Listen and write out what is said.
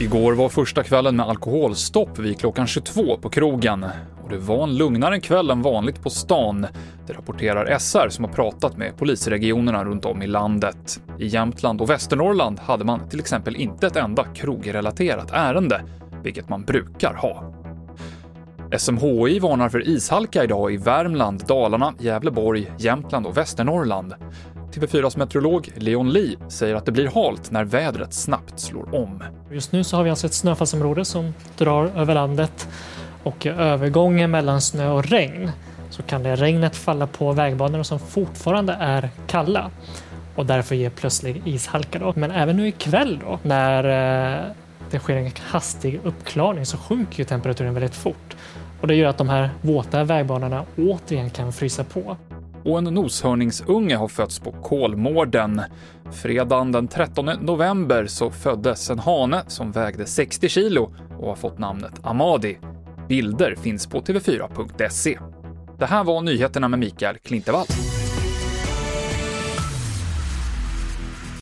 Igår var första kvällen med alkoholstopp vid klockan 22 på krogen. Och det var en lugnare kväll än vanligt på stan. Det rapporterar SR som har pratat med polisregionerna runt om i landet. I Jämtland och Västernorrland hade man till exempel inte ett enda krogrelaterat ärende, vilket man brukar ha. SMHI varnar för ishalka idag i Värmland, Dalarna, Gävleborg, Jämtland och Västernorrland. TV4s meteorolog Leon Lee säger att det blir halt när vädret snabbt slår om. Just nu så har vi alltså ett snöfallsområde som drar över landet och i övergången mellan snö och regn så kan det regnet falla på vägbanorna som fortfarande är kalla och därför ge plötslig ishalka. Då. Men även nu ikväll då när eh, det sker en hastig uppklarning så sjunker ju temperaturen väldigt fort och det gör att de här våta vägbanorna återigen kan frysa på och en noshörningsunge har fötts på Kolmården. Fredagen den 13 november så föddes en hane som vägde 60 kilo och har fått namnet Amadi. Bilder finns på tv4.se. Det här var nyheterna med Mikael Klintevall.